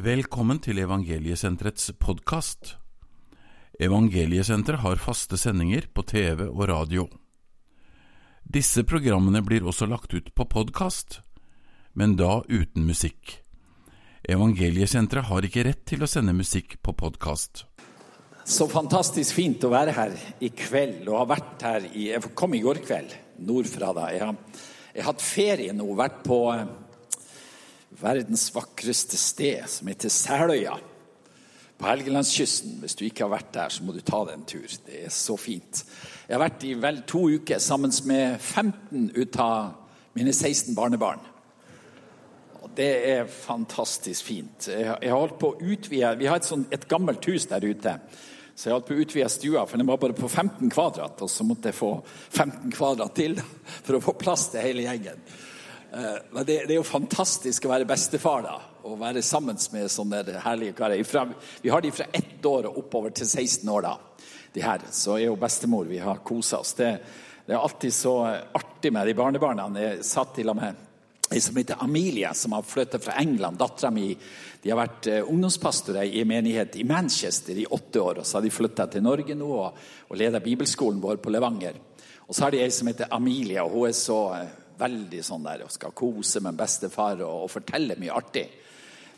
Velkommen til Evangeliesenterets podkast. Evangeliesenteret har faste sendinger på TV og radio. Disse programmene blir også lagt ut på podkast, men da uten musikk. Evangeliesenteret har ikke rett til å sende musikk på podkast. Så fantastisk fint å være her i kveld og ha vært her i Jeg kom i går kveld nordfra. da. Jeg har, jeg har hatt ferie nå, vært på eh, verdens vakreste sted, som heter Seløya. På Helgelandskysten. Hvis du ikke har vært der, så må du ta deg en tur. Det er så fint. Jeg har vært i vel to uker sammen med 15 ut av mine 16 barnebarn. Og det er fantastisk fint. Jeg har holdt på å utvide Vi har et, sånt, et gammelt hus der ute. Så jeg holdt på å utvide stua, for den var bare på 15 kvadrat. Og så måtte jeg få 15 kvadrat til for å få plass til hele gjengen. Eh, det, det, er jo fantastisk å være bestefar da, og være sammen med sånne herlige karer. Vi har de fra ett år og oppover til 16 år. da, de her. Så er jo bestemor. Vi har kosa oss. Det, det, er alltid så artig med de barnebarna. Jeg satt til og med ei som heter Amelia, som har flyttet fra England. Dattera mi de har vært eh, ungdomspastorer i en menighet i Manchester i åtte år. og Så har de flytta til Norge nå og, og leder bibelskolen vår på Levanger. Og så har de ei som heter Amelia, og hun er så eh, veldig sånn der og skal kose med bestefar og, og fortelle mye artig.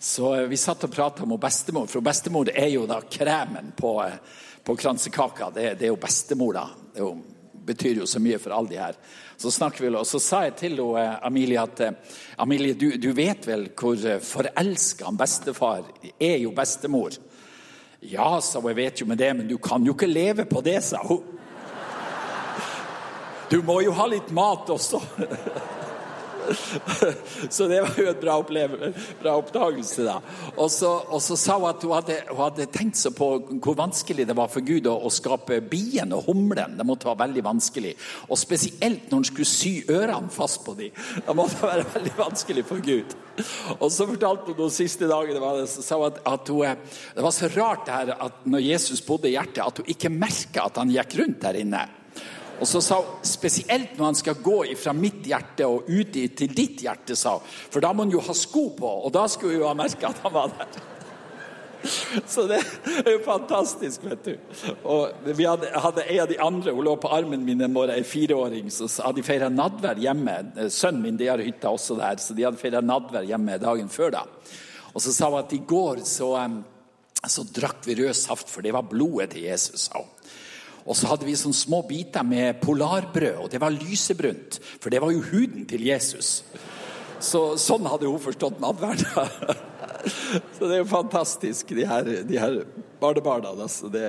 Så eh, vi satt og prata med bestemor, for bestemor er jo da kremen på, eh, på kransekaka. Det, det, er jo bestemor, da. Det jo, betyr jo så mye for alle de her. Så snakker vi, og så sa jeg til henne, eh, Amelie at Amelie, du, du vet vel hvor forelska bestefar er jo bestemor? Ja, sa hun, jeg vet jo med det, men du kan jo ikke leve på det, sa hun. Du må jo ha litt mat også. Så det var jo en bra, bra oppdagelse, da. Og så, sa hun at hun hadde, hun hadde, tenkt seg på hvor vanskelig det var for Gud å, å skape bien og humlen. Det måtte være veldig vanskelig. Og spesielt når han skulle sy ørene fast på dem. Det måtte være veldig vanskelig for Gud. Og så fortalte hun noen siste dagene det, at, at hun, det var så rart det her at når Jesus bodde i hjertet, at hun ikke merka at han gikk rundt der inne. Og så sa hun spesielt når han skal gå fra mitt hjerte og ut til ditt hjerte, sa hun. For da må han jo ha sko på, og da skulle hun ha merka at han var der. Så det er jo fantastisk, vet du. Og vi hadde, hadde en av de andre, hun lå på armen min en morgen, en fireåring, så hadde de feira nadvær hjemme. Sønnen min de har hytta også der, så de hadde feira nadvær hjemme dagen før. da. Og så sa hun at i går så, så drakk vi rød saft, for det var blodet til Jesus, sa hun. Og så hadde vi sånne små biter med polarbrød, og det var lysebrunt. For det var jo huden til Jesus. Så, sånn hadde hun forstått nadverd. så det er jo fantastisk, de her, de her barnebarna. Altså. Det,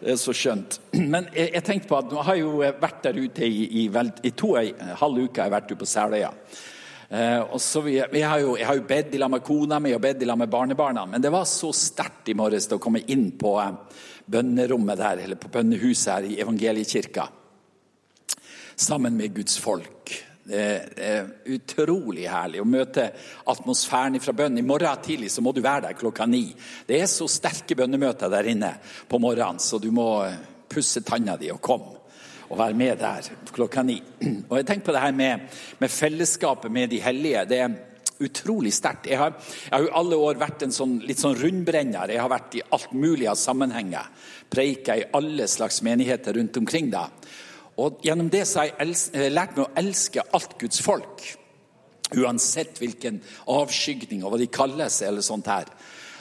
det, er så skjønt. Men jeg, jeg, tenkte på at nå har jeg jo vært der ute i, i, vel, i to ei, halv uke. Jeg har vært på Seløya. Eh, og så vi, vi har jo, jeg har jo bedt i lag med kona mi og bedt i lag med barnebarna. Men det var så sterkt i morges å komme inn på eh, bønnerommet der, eller på bønnehuset her i evangeliekirka. Sammen med Guds folk. Det er utrolig herlig å møte atmosfæren fra bønn. I morgen tidlig så må du være der klokka ni. Det er så sterke bønnemøter der inne på morgenen, så du må pusse tanna di og komme og være med der klokka ni. Og jeg tenker på det her med, med fellesskapet med de hellige. det er utrolig sterkt. Jeg, jeg, har jo alle år vært en sånn, litt sånn rundbrenner. Jeg har vært i alt mulig av sammenhenger. Preika i alle slags menigheter rundt omkring. da. Og Gjennom det så har jeg eh, lært meg å elske alt Guds folk. Uansett hvilken avskygning og hva de kaller seg. eller sånt her.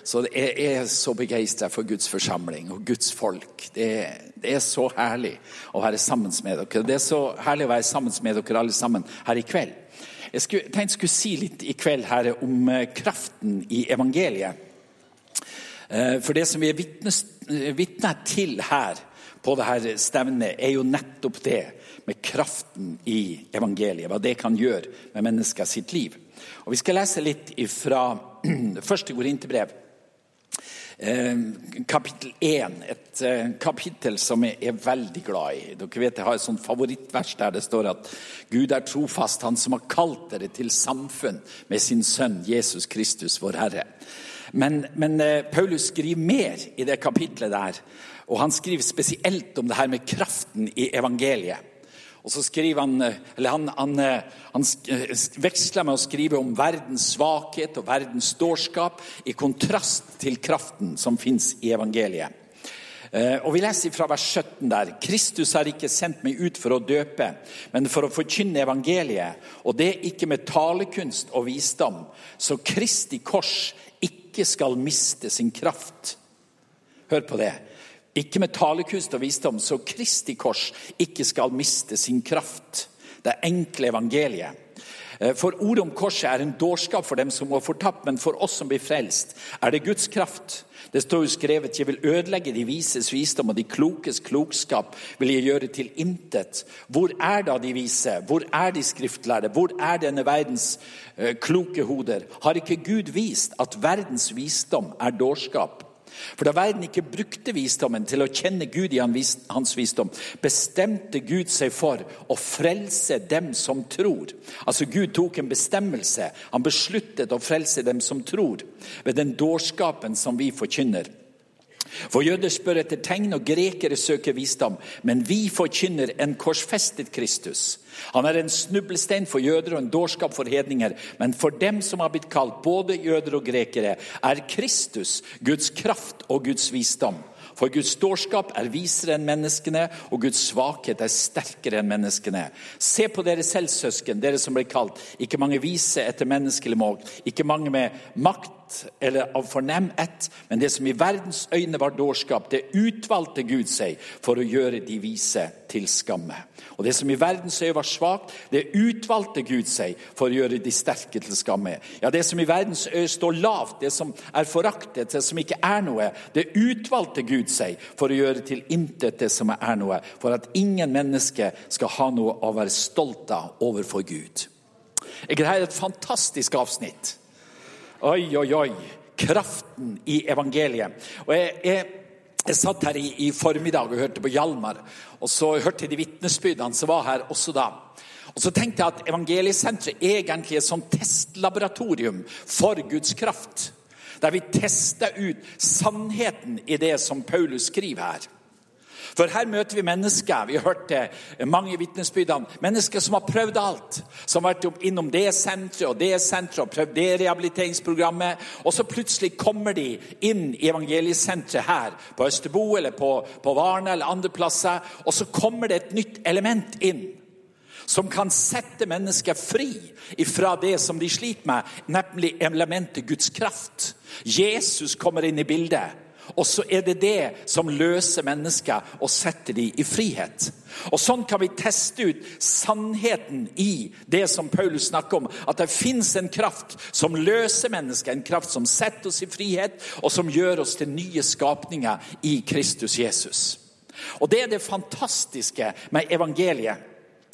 Så jeg er så begeistra for Guds forsamling og Guds folk. Det, det, er så herlig å være sammen med dere. Det er så herlig å være sammen med dere alle sammen her i kveld. Jeg skulle, tenkte jeg skulle si litt i kveld her om eh, kraften i evangeliet. Eh, for det som vi er eh, vitne til her på dette stevnet, er jo nettopp det med kraften i evangeliet. Hva det kan gjøre med mennesker sitt liv. Og Vi skal lese litt fra første Korinterbrev. Eh, kapittel 1, et eh, kapittel som jeg er veldig glad i. Dere vet Jeg har et sånt favorittvers der det står at Gud er trofast, han som har kalt dere til samfunn med sin sønn Jesus Kristus, vår Herre. Men, men eh, Paulus skriver mer i det kapitlet der, og han skriver spesielt om det her med kraften i evangeliet. Og så skriver han, eller han, han, han veksler med å skrive om verdens svakhet og verdens dårskap i kontrast til kraften som fins i evangeliet. Eh, og Vi leser fra vers 17 der. Kristus har ikke sendt meg ut for å døpe, men for å forkynne evangeliet. Og det ikke med talekunst og visdom, så Kristi kors ikke skal miste sin kraft. Hør på det. Ikke med talekunst og visdom, så Kristi kors ikke skal miste sin kraft. Det enkle evangeliet. Eh, for ordet om korset er en dårskap for dem som går fortapt, men for oss som blir frelst, er det Guds kraft. Det står jo skrevet 'Jeg vil ødelegge de vises visdom, og de klokes klokskap vil jeg gjøre til intet'. Hvor er da de vise? Hvor er de skriftlærde? Hvor er denne verdens uh, kloke hoder? Har ikke Gud vist at verdens visdom er dårskap? For da verden ikke brukte visdommen til å kjenne Gud i hans visdom, bestemte Gud seg for å frelse dem som tror. Altså Gud tok en bestemmelse. Han besluttet å frelse dem som tror, ved den dårskapen som vi forkynner. For jøder spør etter tegn, og grekere søker visdom. Men vi forkynner en korsfestet Kristus. Han er en snublestein for jøder og en dårskap for hedninger. Men for dem som har blitt kalt både jøder og grekere, er Kristus Guds kraft og Guds visdom. For Guds dårskap er visere enn menneskene, og Guds svakhet er sterkere enn menneskene. Se på dere selv, søsken, dere som ble kalt. Ikke mange vise etter menneskelig mål, ikke mange med makt eller av fornem ett, men det som i verdens øyne var dårskap, det utvalgte Gud seg for å gjøre de vise til skamme. Og det som i verdens øyne var svakt, det utvalgte Gud seg for å gjøre de sterke til skamme. Ja, det som i verdens øyne står lavt, det som er foraktet, det som ikke er noe, det utvalgte Gud seg for å gjøre til intet det som er noe, for at ingen menneske skal ha noe å være stolt av overfor Gud. Jeg greier et fantastisk avsnitt. Oi, oi, oi. Kraften i evangeliet. Og jeg, jeg, jeg satt her i, i, formiddag og hørte på Hjalmar, og så hørte jeg de vitnesbyrdene som var her også da. Og så tenkte jeg at Evangeliesenteret er egentlig et sånn testlaboratorium for Guds kraft der vi tester ut sannheten i det som Paulus skriver her. For her møter vi mennesker vi har hørt det mange vitnesbyrdene, mennesker som har prøvd alt. Som har vært innom det senteret og det senteret og prøvd det rehabiliteringsprogrammet. Og så plutselig kommer de inn i evangeliesenteret her på Østerbo eller på, på Varne eller andre plasser. Og så kommer det et nytt element inn som kan sette mennesker fri fra det som de sliter med, nemlig elementet Guds kraft. Jesus kommer inn i bildet. Og så er det det som løser mennesker og setter dem i frihet. Og Sånn kan vi teste ut sannheten i det som Paulus snakker om. At det fins en kraft som løser mennesker, en kraft som setter oss i frihet, og som gjør oss til nye skapninger i Kristus Jesus. Og Det er det fantastiske med evangeliet.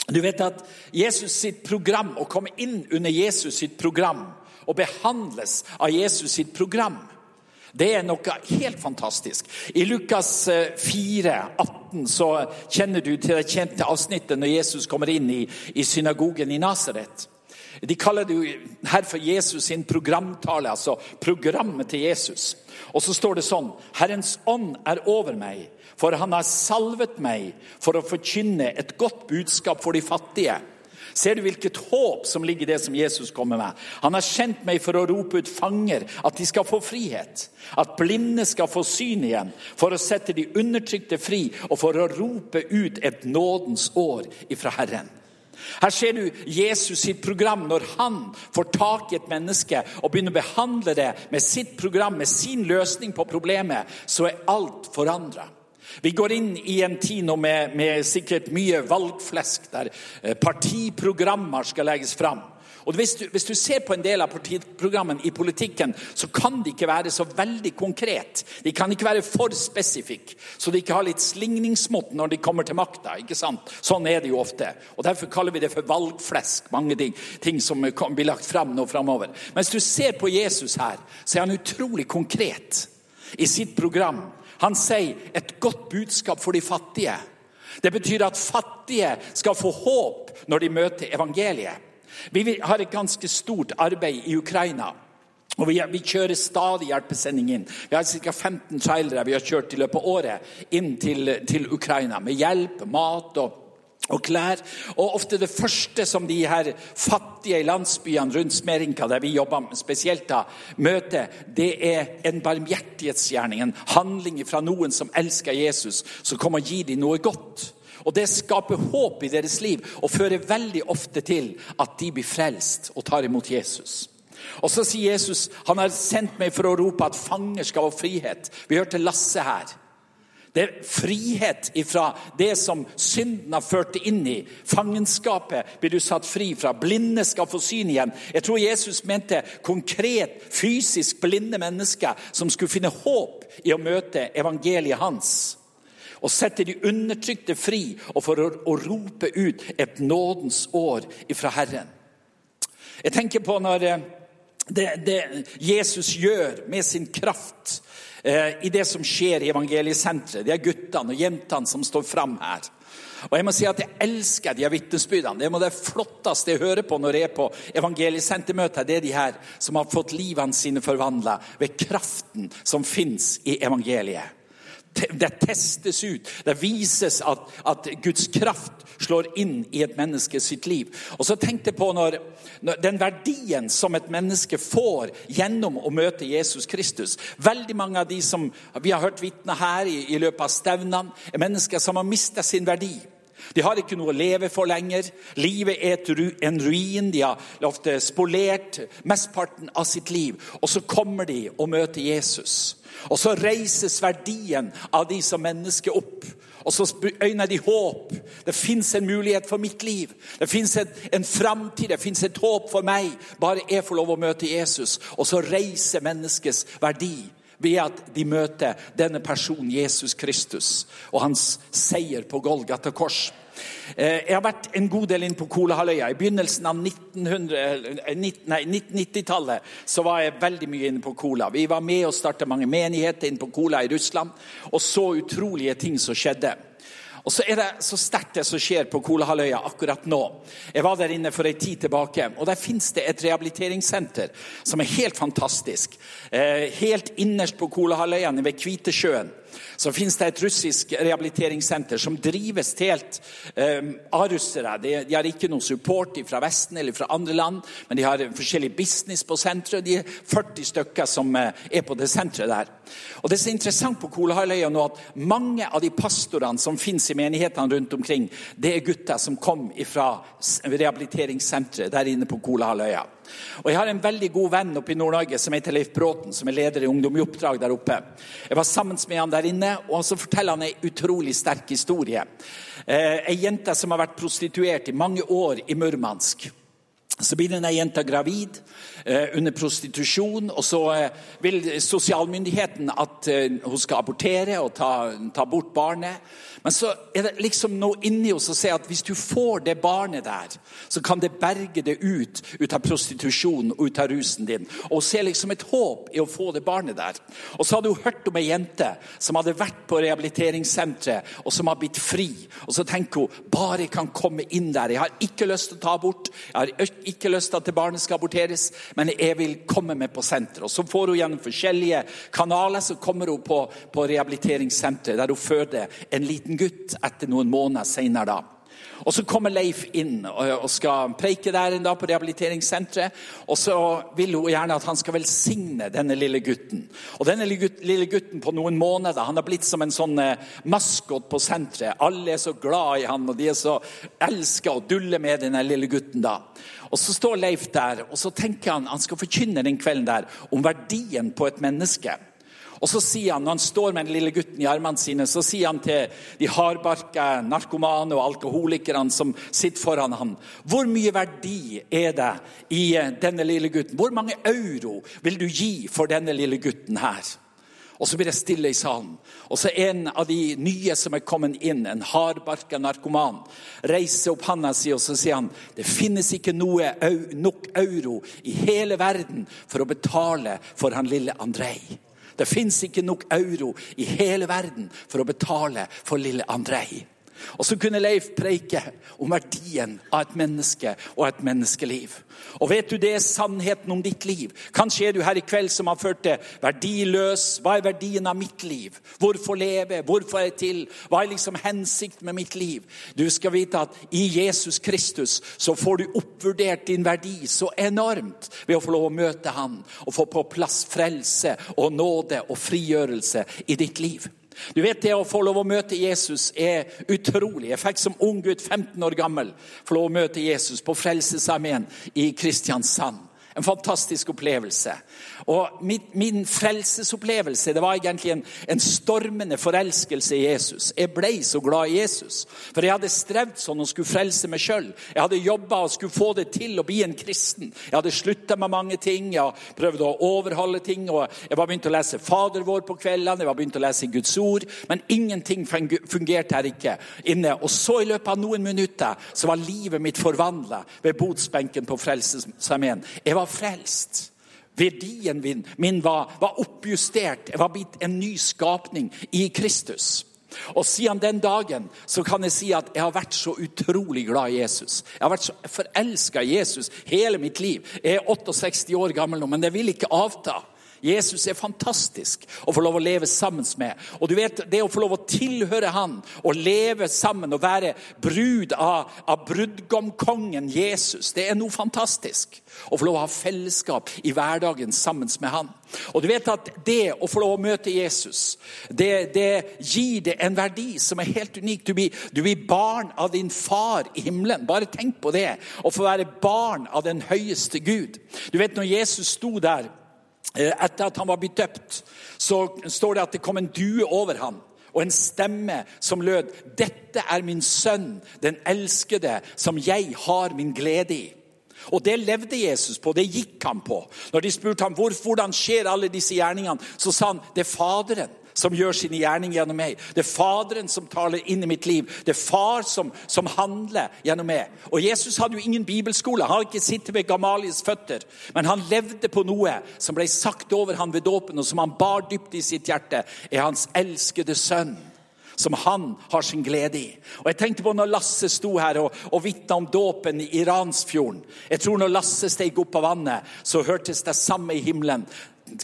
Du vet at Jesus sitt program, Å komme inn under Jesus sitt program og behandles av Jesus sitt program, det er noe helt fantastisk. I Lukas 4, eh, 18 så kjenner du til det kjente avsnittet når Jesus kommer inn i, i synagogen i Nasaret. De kaller det jo her for Jesus sin programtale, altså programmet til Jesus. Og så står det sånn Herrens ånd er over meg, for han har salvet meg for å forkynne et godt budskap for de fattige. Ser du hvilket håp som ligger i det som Jesus kommer med? Han har kjent meg for å rope ut fanger, at de skal få frihet. At blinde skal få syn igjen, for å sette de undertrykte fri og for å rope ut et nådens år ifra Herren. Her ser du Jesus sitt program når han får tak i et menneske og begynner å behandle det med sitt program, med sin løsning på problemet, så er alt forandra. Vi går inn i en tid nå med, med sikkert mye valgflesk, der eh, partiprogrammer skal legges fram. Og hvis du, hvis du, ser på en del av partiprogrammene i politikken, så kan de ikke være så veldig konkret. De kan ikke være for spesifikke, så de ikke har litt slingningsmått når de kommer til makta. Sånn er det jo ofte. Og Derfor kaller vi det for valgflesk, mange ting, ting som blir lagt fram nå framover. Mens du ser på Jesus her, så er han utrolig konkret i sitt program. Han sier et godt budskap for de fattige. Det betyr at fattige skal få håp når de møter evangeliet. Vi har et ganske stort arbeid i Ukraina. Og vi, kjører stadig hjelpesending inn. Vi har ca. 15 trailere vi har kjørt i løpet av året inn til, til Ukraina med hjelp, mat og og klær. Og ofte det første som de her fattige i landsbyene rundt Smerinka, der vi jobber spesielt da, møter, det er en barmhjertighetsgjerning, en handling fra noen som elsker Jesus, som kommer og gir dem noe godt. Og Det skaper håp i deres liv og fører veldig ofte til at de blir frelst og tar imot Jesus. Og Så sier Jesus han har sendt meg for å rope at fanger skal få frihet. Vi hørte Lasse her. Det er frihet ifra det som synden har ført deg inn i. Fangenskapet blir du satt fri fra. Blinde skal få syn igjen. Jeg tror Jesus mente konkret, fysisk blinde mennesker som skulle finne håp i å møte evangeliet hans. Og sette de undertrykte fri, og for å, rope ut et nådens år ifra Herren. Jeg tenker på når eh, det, det Jesus gjør med sin kraft Eh, i det som skjer i evangeliesenteret. Det er guttene og jentene som står fram her. Og Jeg må si at jeg elsker de vitnesbyrdene. Det er det flotteste jeg hører på når jeg er på evangeliesentermøter. Det er de her som har fått livene sine forvandla ved kraften som fins i evangeliet. Det testes ut. Det vises at, at, Guds kraft slår inn i et menneske sitt liv. Og så tenk deg på når, når, den verdien som et menneske får gjennom å møte Jesus Kristus. Veldig mange av de som vi har hørt vitne her i, i løpet av stevnene, er mennesker som har mista sin verdi. De har ikke noe å leve for lenger. Livet er en ruin. De har ofte spolert mesteparten av sitt liv. Og så kommer de og møter Jesus. Og så reises verdien av de som mennesker opp. Og så øyner de håp. Det fins en mulighet for mitt liv. Det fins en framtid, det fins et håp for meg. Bare jeg får lov å møte Jesus. Og så reiser menneskets verdi ved at de møter denne personen, Jesus Kristus, og hans seier på Golgata kors. Eh, jeg har vært en god del inn på Kolahalvøya. I begynnelsen av 1990-tallet så var jeg veldig mye inne på Kola. Vi var med og starta mange menigheter inne på Kola i Russland og så utrolige ting som skjedde. Og så er det så sterkt det som skjer på Kolahalvøya akkurat nå. Jeg var der inne for en tid tilbake, og der finnes det et rehabiliteringssenter som er helt fantastisk. Eh, helt innerst på Kolahalvøya ved Kvitesjøen så finnes det et russisk rehabiliteringssenter som drives helt eh, av russere. De, de, har ikke noe support fra Vesten eller fra andre land, men de har forskjellig business på senteret. De er 40 stykker som eh, er på det senteret der. Og Det som er interessant på Kolahalvøya nå, at mange av de pastorene som finnes i menighetene rundt omkring, det er gutter som kom fra rehabiliteringssenteret der inne på Kolahalvøya. Og Jeg har en veldig god venn oppe i Nord-Norge som heter Leif Bråten, som er leder i Ungdom i oppdrag der oppe. Jeg var sammen med han der inne, og så forteller han en utrolig sterk historie. Eh, ei jente som har vært prostituert i mange år i Murmansk. Så blir denne jenta gravid eh, under prostitusjon, og så eh, vil sosialmyndigheten at eh, hun skal abortere og ta, ta bort barnet. Men så er det liksom noe inni oss som sier at hvis du får det barnet der, så kan det berge det ut, ut av prostitusjon og ut av rusen din. Og hun ser liksom et håp i å få det barnet der. Og så hadde hun hørt om ei jente som hadde vært på rehabiliteringssenteret, og som har blitt fri. Og så tenker hun bare jeg kan komme inn der. Jeg har ikke lyst til å ta abort, jeg har ikke lyst til at det barnet skal aborteres, men jeg vil komme med på senteret. Og så får hun gjennom forskjellige kanaler så kommer hun på, på rehabiliteringssenteret, der hun føder en liten gutt etter noen måneder senere. da. Og Så kommer Leif inn og skal preike der en dag på rehabiliteringssenteret. Og så vil hun gjerne at han skal velsigne denne lille gutten. Og denne lille gutten på noen måneder han har blitt som en sånn eh, maskot på senteret. Alle er så glad i han, og de er så elsker å dulle med denne lille gutten. da. Og Så står Leif der og så tenker han han skal forkynne den kvelden der om verdien på et menneske. Og så sier han, Når han står med den lille gutten i armene sine, så sier han til de hardbarka narkomane og alkoholikerne som sitter foran ham, Hvor mye verdi er det i denne lille gutten? Hvor mange euro vil du gi for denne lille gutten her? Og så blir det stille i salen. Og så en av de nye som er kommet inn, en hardbarka narkoman, reiser opp handa si og så sier han, det finnes ikke noe, nok euro i hele verden for å betale for han lille Andrej. Det fins ikke nok euro i hele verden for å betale for lille Andrej. Og så kunne Leif preike om verdien av et menneske og et menneskeliv. Og vet du, det er sannheten om ditt liv. Kanskje er du her i kveld som har ført det verdiløs. Hva er verdien av mitt liv? Hvorfor leve? Hvorfor er jeg til? Hva er liksom hensikten med mitt liv? Du skal vite at i Jesus Kristus så får du oppvurdert din verdi så enormt ved å få lov å møte Han og få på plass frelse og nåde og frigjørelse i ditt liv. Du vet Det å få lov å møte Jesus er utrolig. Jeg fikk som ung gutt, 15 år gammel, få lov å møte Jesus på Frelsesarmeen i Kristiansand. En fantastisk opplevelse. Og min, min frelsesopplevelse det var egentlig en, en, stormende forelskelse i Jesus. Jeg ble så glad i Jesus. For jeg hadde strevd sånn og skulle frelse meg sjøl. Jeg hadde jobba og skulle få det til å bli en kristen. Jeg hadde slutta med mange ting. Jeg prøvde å overholde ting. og Jeg var begynt å lese Fader vår på kveldene, jeg var begynt å lese Guds ord. Men ingenting fungerte her ikke inne. Og så i løpet av noen minutter så var livet mitt forvandla ved botsbenken på Frelsesarmeen. Jeg var frelst. Verdien min, var, var oppjustert. Jeg var blitt en ny skapning i Kristus. Og Siden den dagen så kan jeg si at jeg har vært så utrolig glad i Jesus. Jeg har vært så forelska i Jesus hele mitt liv. Jeg er 68 år gammel nå, men det vil ikke avta. Jesus er fantastisk å få lov å leve sammen med. Og du vet, Det å få lov å tilhøre han og leve sammen og være brud av, av brudgomkongen Jesus, det er noe fantastisk. Å få lov å ha fellesskap i hverdagen sammen med han. Og du vet at Det å få lov å møte Jesus, det, det gir det en verdi som er helt unik. Du blir, du blir barn av din far i himmelen. Bare tenk på det. Å få være barn av den høyeste Gud. Du vet når Jesus sto der etter at han var blitt døpt, så står det at det kom en due over ham. Og en stemme som lød, 'Dette er min sønn, den elskede, som jeg har min glede i'. Og Det levde Jesus på, det gikk han på. Når de spurte ham hvor, hvordan skjer alle disse gjerningene, så sa han det er Faderen som gjør sin gjerning gjennom meg. Det er Faderen som taler inn i mitt liv. Det er Far som, som handler gjennom meg. Og Jesus hadde jo ingen bibelskole. Han hadde ikke sittet ved Gamalies føtter. Men han levde på noe som ble sagt over han ved dåpen, og som han bar dypt i sitt hjerte, er hans elskede sønn som han har sin glede i. Og jeg tenkte på når Lasse sto her og, og vitna om dåpen i Ransfjorden. Jeg tror når Lasse steg opp av vannet, så hørtes det samme i himmelen.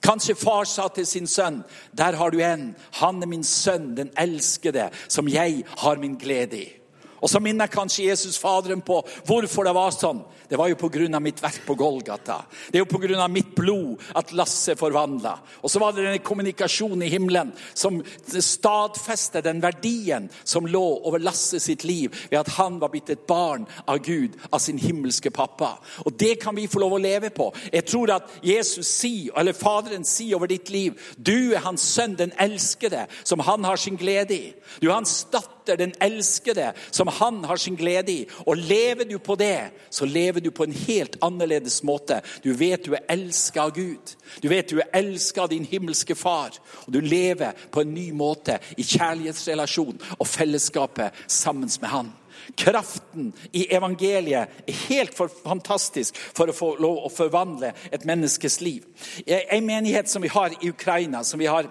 Kanskje far sa til sin sønn, 'Der har du en. Han er min sønn, den elskede, som jeg har min glede i.' Og så minner kanskje Jesus Faderen på hvorfor det var sånn. Det var jo pga. mitt verk på Golgata. Det er jo pga. mitt blod at lasset forvandla. Og så var det denne kommunikasjonen i himmelen som stadfester den verdien som lå over Lasse sitt liv ved at han var blitt et barn av Gud, av sin himmelske pappa. Og det kan vi få lov å leve på. Jeg tror at Jesus sier, eller Faderen sier over ditt liv du er hans sønn, den elskede, som han har sin glede i. Du er hans datter, den elskede, som han har sin glede i. Og lever du på det, så lever du på en helt annerledes måte. Du vet du er elska av Gud. Du vet du er elska av din himmelske far. Og du lever på en ny måte i kjærlighetsrelasjon og fellesskapet sammen med han. Kraften i evangeliet er helt fantastisk for å få lov å forvandle et menneskes liv. En menighet som vi har i Ukraina, som vi har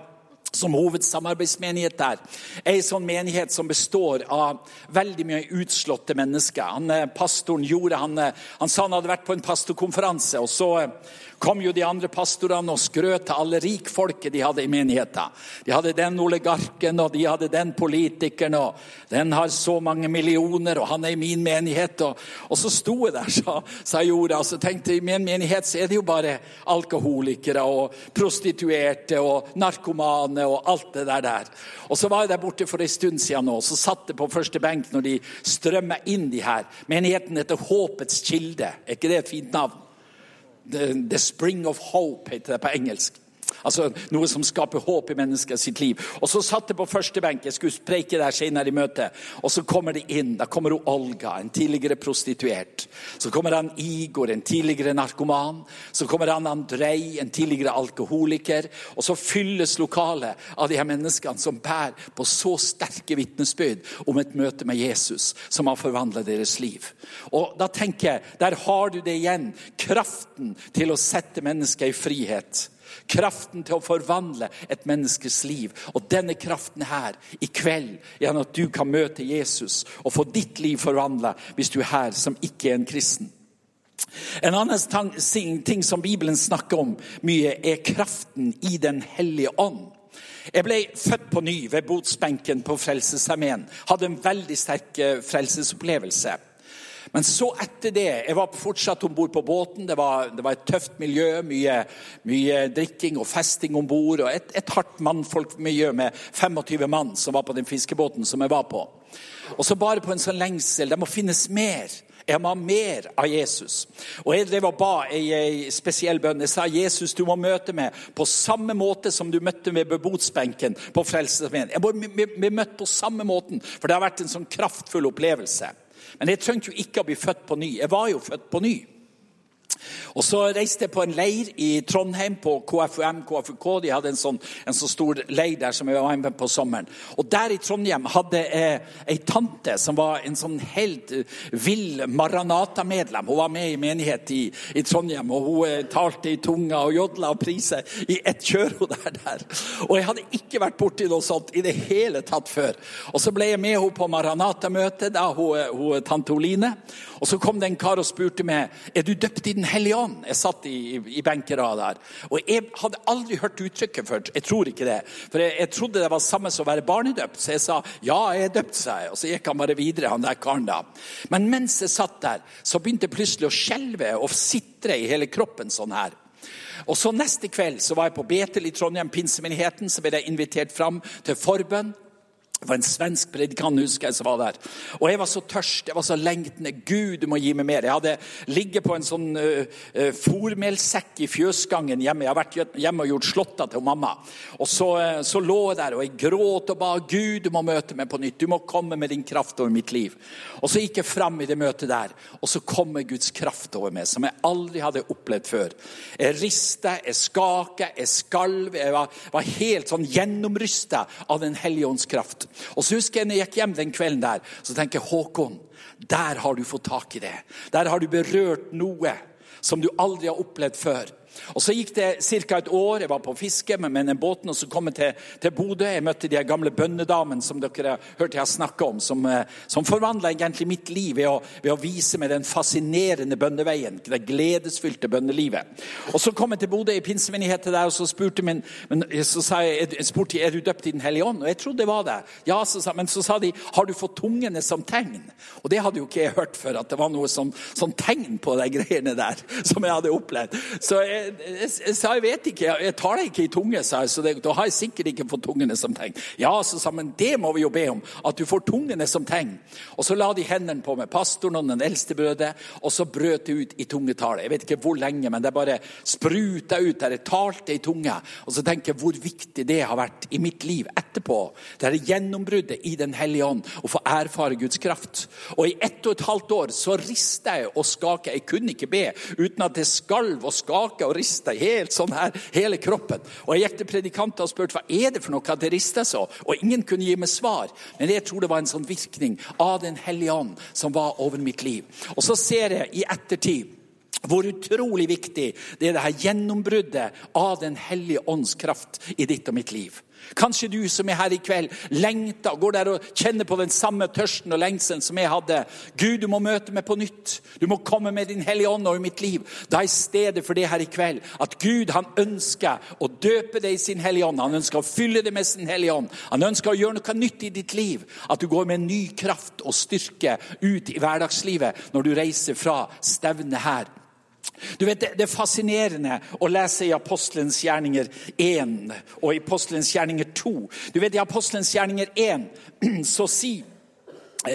som hovedsamarbeidsmenighet der, Ei sånn menighet som består av veldig mye utslåtte mennesker. Han, eh, pastoren gjorde, han, eh, han sa han hadde vært på en pastorkonferanse. og så eh, kom jo de andre pastorene og skrøt av alle rikfolket de hadde i menigheten. De hadde den oligarken, og de hadde den politikeren, og den har så mange millioner, og han er i min menighet. Og, og så sto jeg der, sa, sa Jorda, og så tenkte jeg i min menighet så er det jo bare alkoholikere og prostituerte og narkomane og alt det der der. Og så var jeg der borte for en stund siden nå, så satt jeg på første benk når de strømmer inn de her. Menigheten heter Håpets kilde. Er ikke det et fint navn? The, the Spring of Hope heter det på engelsk. Altså Noe som skaper håp i mennesket sitt liv. Og Så satt jeg på første benk, jeg skulle preike der senere i møtet. Og så kommer det inn. Da kommer hun Olga, en tidligere prostituert. Så kommer han Igor, en tidligere narkoman. Så kommer han Andrej, en tidligere alkoholiker. Og så fylles lokalet av de her menneskene som bærer på så sterke vitnesbyrd om et møte med Jesus som har forvandlet deres liv. Og da tenker jeg, Der har du det igjen. Kraften til å sette mennesker i frihet. Kraften til å forvandle et menneskes liv. Og denne kraften her i kveld, gjennom at du kan møte Jesus og få ditt liv forvandla hvis du er her som ikke er en kristen. En annen ting som Bibelen snakker om mye, er kraften i Den hellige ånd. Jeg ble født på ny ved botsbenken på Frelsesarmeen. Hadde en veldig sterk eh, frelsesopplevelse. Men så etter det Jeg var fortsatt om bord på båten. Det var, det var, et tøft miljø. Mye, mye drikking og festing om bord. Og et, et hardt mannfolkmiljø med 25 mann som var på den fiskebåten som jeg var på. Og så bare på en sånn lengsel. Det må finnes mer. Jeg må ha mer av Jesus. Og Jeg drev og ba ei, spesiell bønn. Jeg sa Jesus, du må møte meg på samme måte som du møtte meg ved botsbenken på Frelsesarmeen. Jeg må bli møtt på samme måten, for det har vært en sånn kraftfull opplevelse. Men jeg trengte jo ikke å bli født på ny. Jeg var jo født på ny. Og Så reiste jeg på en leir i Trondheim, på KFUM, KFUK. De hadde en sånn, en så stor leir der som jeg var med på sommeren. Og Der i Trondheim hadde jeg ei tante som var en sånn helt eh, vill Maranata-medlem. Hun var med i menighet i, i Trondheim, og hun eh, talte i tunga og jodla og prisa i ett kjør. hun der, der. Og jeg hadde ikke vært borti noe sånt i det hele tatt før. Og Så ble jeg med henne på Maranata-møtet, da hun, hun, tante Oline. Og Så kom det en kar og spurte meg er du døpt i Den hellige ånd. Jeg satt i, i benkerad der. Og jeg hadde aldri hørt uttrykket før. Jeg tror ikke det. For jeg, jeg trodde det var samme som å være barnedøpt. Så jeg sa ja, jeg er døpt, sa jeg. Og så gikk han bare videre, han der karen da. Men mens jeg satt der, så begynte jeg plutselig å skjelve og sitre i hele kroppen sånn her. Og så Neste kveld så var jeg på Betel i Trondheim, pinsemenigheten. Så ble jeg invitert fram til forbønn. Det var en svensk predikant husker jeg, som var der. Og Jeg var så tørst, jeg var så lengtende. Gud, du må gi meg mer. Jeg hadde ligget på en sånn uh, uh, fòrmelsekk i fjøsgangen hjemme. Jeg har vært hjemme og gjort slåtta til mamma. Og så, uh, så, lå jeg der og jeg gråt og ba Gud, du må møte meg på nytt. Du må komme med din kraft over mitt liv. Og Så gikk jeg fram i det møtet der, og så kommer Guds kraft over meg, som jeg aldri hadde opplevd før. Jeg rista, jeg skaka, jeg skalv. Jeg var, var helt sånn gjennomrysta av Den hellige ånds kraft. Og så husker jeg når jeg gikk hjem den kvelden der, så tenker jeg Håkon, der har du fått tak i det. Der har du berørt noe som du aldri har opplevd før. Og Så gikk det ca. et år. Jeg var på fiske med, med den båten og så kom jeg til, til Bodø. Jeg møtte de gamle bønnedamene som dere har hørt jeg snakke om, som, eh, som forvandla egentlig mitt liv ved å, ved å, vise meg den fascinerende bønneveien. Det gledesfylte bønnelivet. Og Så kom jeg til Bodø i pinsemenigheten der, og så spurte min, men, så sa jeg, jeg spurte er du døpt i Den hellige ånd. Og jeg trodde det var det. Ja, så sa, Men så sa de har du fått tungene som tegn. Og det hadde jo ikke jeg hørt før, at det var noe sånn, sånn tegn på de greiene der som jeg hadde opplevd. Så jeg, jeg, sa jeg vet ikke, jeg tar det ikke i tunge, sa jeg, så det, da har jeg sikkert ikke fått tungene som tegn. Ja, så sa men det må vi jo be om, at du får tungene som tegn. Og så la de hendene på meg, pastoren og den eldste brødet, og så brøt det ut i tungetale. Jeg vet ikke hvor lenge, men det bare spruta ut der jeg talte i tunge. Og så tenker jeg hvor viktig det har vært i mitt liv etterpå. Det er gjennombruddet i Den hellige ånd, å få erfare Guds kraft. Og i ett og et halvt år så rista jeg og skaka. Jeg kunne ikke be uten at det skalv og skaka og rista helt sånn her, hele kroppen. Og Jeg gikk til predikanter og spurte hva er det for noe det rista så. Og ingen kunne gi meg svar. Men jeg tror det var en sånn virkning av Den hellige ånd som var over mitt liv. Og så ser jeg i ettertid hvor utrolig viktig det er det her gjennombruddet av Den hellige ånds kraft i ditt og mitt liv. Kanskje du som er her i kveld, lengter går der og kjenner på den samme tørsten og lengselen som jeg hadde. Gud, du må møte meg på nytt. Du må komme med din Hellige Ånd over mitt liv. Da er stedet for det her i kveld at Gud han ønsker å døpe deg i sin Hellige Ånd. Han ønsker å fylle deg med sin Hellige Ånd. Han ønsker å gjøre noe nytt i ditt liv. At du går med ny kraft og styrke ut i hverdagslivet når du reiser fra stevnet her du vet, Det er fascinerende å lese i Apostelens gjerninger 1 og i Apostelens gjerninger 2. Du vet, I Apostelens gjerninger 1 så sier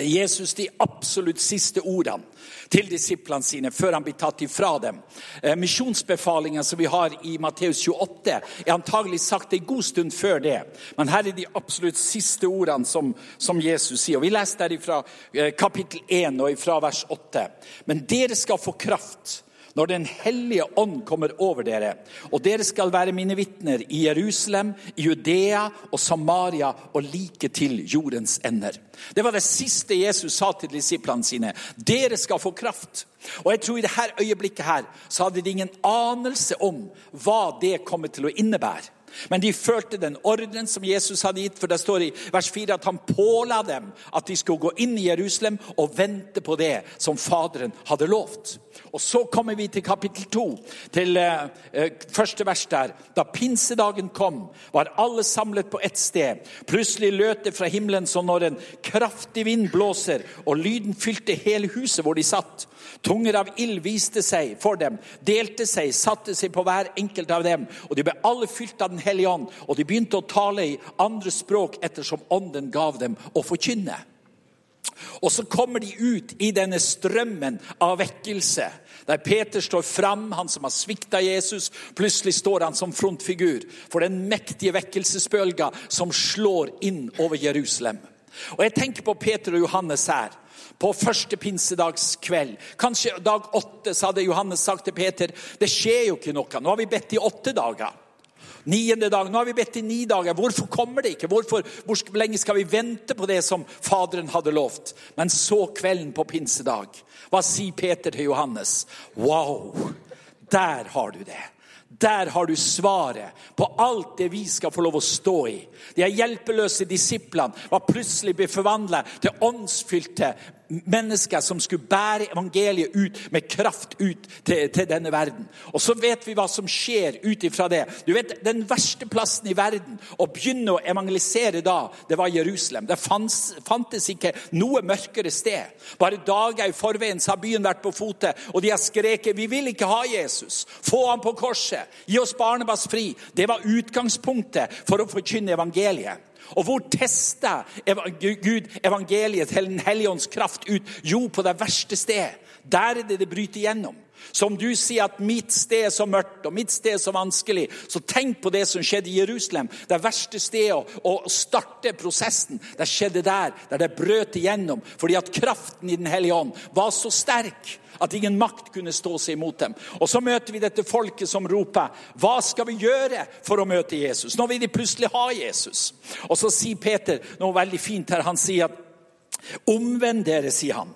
Jesus de absolutt siste ordene til disiplene sine før han blir tatt ifra dem. Eh, misjonsbefalingen som vi har i Matteus 28, er antagelig sagt en god stund før det. Men her er de absolutt siste ordene som, som Jesus sier. Og Vi leser der fra eh, kapittel 1 og fra vers 8. Men dere skal få kraft når Den hellige ånd kommer over dere, og dere skal være mine vitner i Jerusalem, i Judea og Samaria og like til jordens ender. Det var det siste Jesus sa til disiplene sine. Dere skal få kraft. Og jeg tror I dette øyeblikket her, så hadde de ingen anelse om hva det kommer til å innebære. Men de følte den ordren som Jesus hadde gitt. For det står i vers 4 at han påla dem at de skulle gå inn i Jerusalem og vente på det som Faderen hadde lovt. Og Så kommer vi til kapittel 2, til eh, eh, første vers der. Da pinsedagen kom, var alle samlet på ett sted. Plutselig løt det fra himmelen som når en kraftig vind blåser, og lyden fylte hele huset hvor de satt. Tunger av ild viste seg for dem, delte seg, satte seg på hver enkelt av dem. Og de ble alle fylt av Den hellige ånd, og de begynte å tale i andre språk ettersom ånden gav dem å forkynne. Og så kommer de ut i denne strømmen av vekkelse. Der Peter står fram, han som har svikta Jesus. Plutselig står han som frontfigur for den mektige vekkelsesbølga som slår inn over Jerusalem. Og Jeg tenker på Peter og Johannes her. På første pinsedagskveld, kanskje dag åtte, så hadde Johannes sagt til Peter det skjer jo ikke noe. Nå har vi bedt i åtte dager. Niende dag. Nå har vi bedt i ni dager. Hvorfor kommer det ikke? Hvorfor, hvor lenge skal vi vente på det som Faderen hadde lovt? Men så kvelden på pinsedag. Hva sier Peter til Johannes? Wow! Der har du det. Der har du svaret på alt det vi skal få lov å stå i. De hjelpeløse disiplene var plutselig blitt forvandla til åndsfylte mennesker som skulle bære evangeliet ut med kraft ut til, til, denne verden. Og så vet vi hva som skjer ut ifra det. Du vet, Den verste plassen i verden å begynne å evangelisere da, det var Jerusalem. Det fantes, fantes ikke noe mørkere sted. Bare dager i forveien så har byen vært på fote, og de har skreket 'Vi vil ikke ha Jesus'. Få ham på korset. Gi oss Barnebas fri. Det var utgangspunktet for å forkynne evangeliet. Og hvor tester Gud evangeliet Den hellige ånds kraft ut? Jo, på det verste sted. Der er det det bryter igjennom. Så om du sier at mitt sted er så mørkt og mitt sted er så vanskelig, så tenk på det som skjedde i Jerusalem. Det verste stedet å starte prosessen, det skjedde der, der det brøt igjennom. Fordi at kraften i Den hellige ånd var så sterk at ingen makt kunne stå seg imot dem. Og Så møter vi dette folket som roper Hva skal vi gjøre for å møte Jesus? Nå vil de plutselig ha Jesus. Og så sier Peter noe veldig fint her. Han sier at Omvend dere, sier han.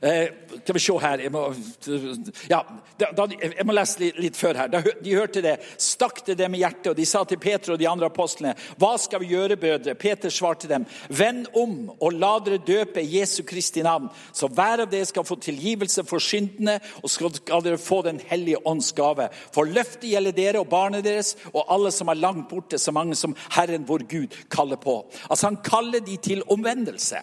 Eh, skal vi se her Jeg må, ja, jeg må lese litt, før her. De hørte det, stakk det dem i hjertet, og de sa til Peter og de andre apostlene.: Hva skal vi gjøre, brødre? Peter svarte dem. Vend om og la dere døpe Jesu Kristi navn, så hver av dere skal få tilgivelse for syndene, og skal dere få Den hellige ånds gave. For løftet gjelder dere og barnet deres og alle som er langt borte, så mange som Herren vår Gud kaller på. Altså Han kaller de til omvendelse.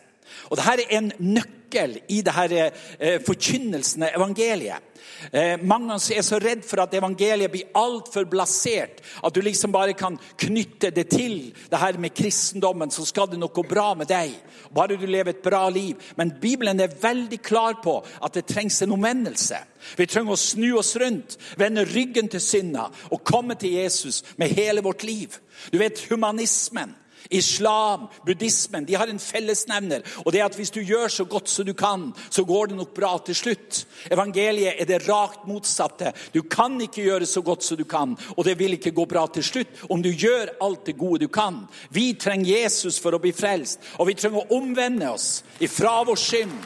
Og Dette er en nøkkel i dette eh, forkynnelsen av evangeliet. Eh, mange er så redd for at evangeliet blir altfor blasert. At du liksom bare kan knytte det til det her med kristendommen, så skal det noe bra med deg. Bare du lever et bra liv. Men Bibelen er veldig klar på at det trengs en omvendelse. Vi trenger å snu oss rundt, vende ryggen til synda og komme til Jesus med hele vårt liv. Du vet, humanismen Islam, buddhismen, de har en fellesnevner. Og det er at hvis du gjør så godt som du kan, så går det nok bra til slutt. Evangeliet er det rakt motsatte. Du kan ikke gjøre så godt som du kan, og det vil ikke gå bra til slutt om du gjør alt det gode du kan. Vi trenger Jesus for å bli frelst, og vi trenger å omvende oss ifra vår synd,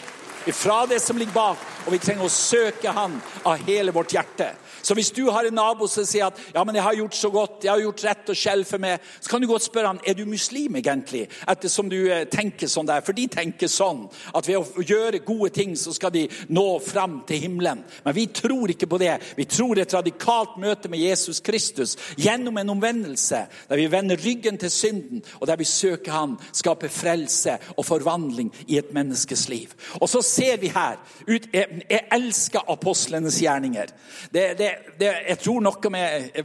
ifra det som ligger bak, og vi trenger å søke Han av hele vårt hjerte. Så hvis du har en nabo som sier at ja, men jeg har gjort så godt, jeg har gjort rett og skjell for meg, så kan du godt spørre han, er du muslim egentlig, ettersom du eh, tenker sånn der. For de tenker sånn at ved å gjøre gode ting så skal de nå fram til himmelen. Men vi tror ikke på det. Vi tror et radikalt møte med Jesus Kristus gjennom en omvendelse der vi vender ryggen til synden, og der vi søker Han, skaper frelse og forvandling i et menneskes liv. Og så ser vi her ut, Jeg, jeg elsker apostlenes gjerninger. Det, det, det, jeg tror noe med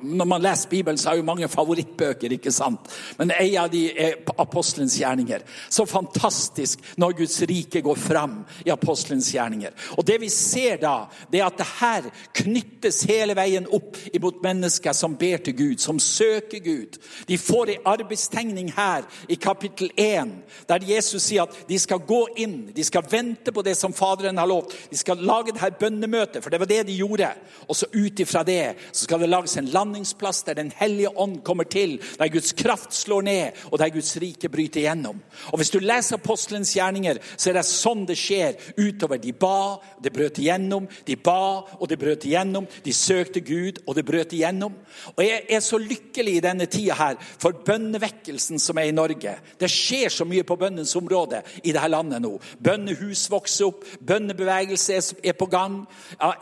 Når man leser Bibelen, så har jo mange favorittbøker. ikke sant? Men en av de er apostelens gjerninger. Så fantastisk når Guds rike går fram i apostelens gjerninger. Og Det vi ser da, det er at det her knyttes hele veien opp imot mennesker som ber til Gud, som søker Gud. De får en arbeidstegning her i kapittel 1, der Jesus sier at de skal gå inn, de skal vente på det som Faderen har lovt. De skal lage det her bønnemøtet, for det var det de gjorde. Og så ut ifra det så skal det lages en landingsplass der Den hellige ånd kommer til, der Guds kraft slår ned, og der Guds rike bryter igjennom. Og Hvis du leser apostelens gjerninger, så er det sånn det skjer utover. De ba, det brøt igjennom. De ba, og det brøt igjennom. De søkte Gud, og det brøt igjennom. Og Jeg er så lykkelig i denne tida her for bønnevekkelsen som er i Norge. Det skjer så mye på bønnens område i dette landet nå. Bønnehus vokser opp, bønnebevegelse er på gang.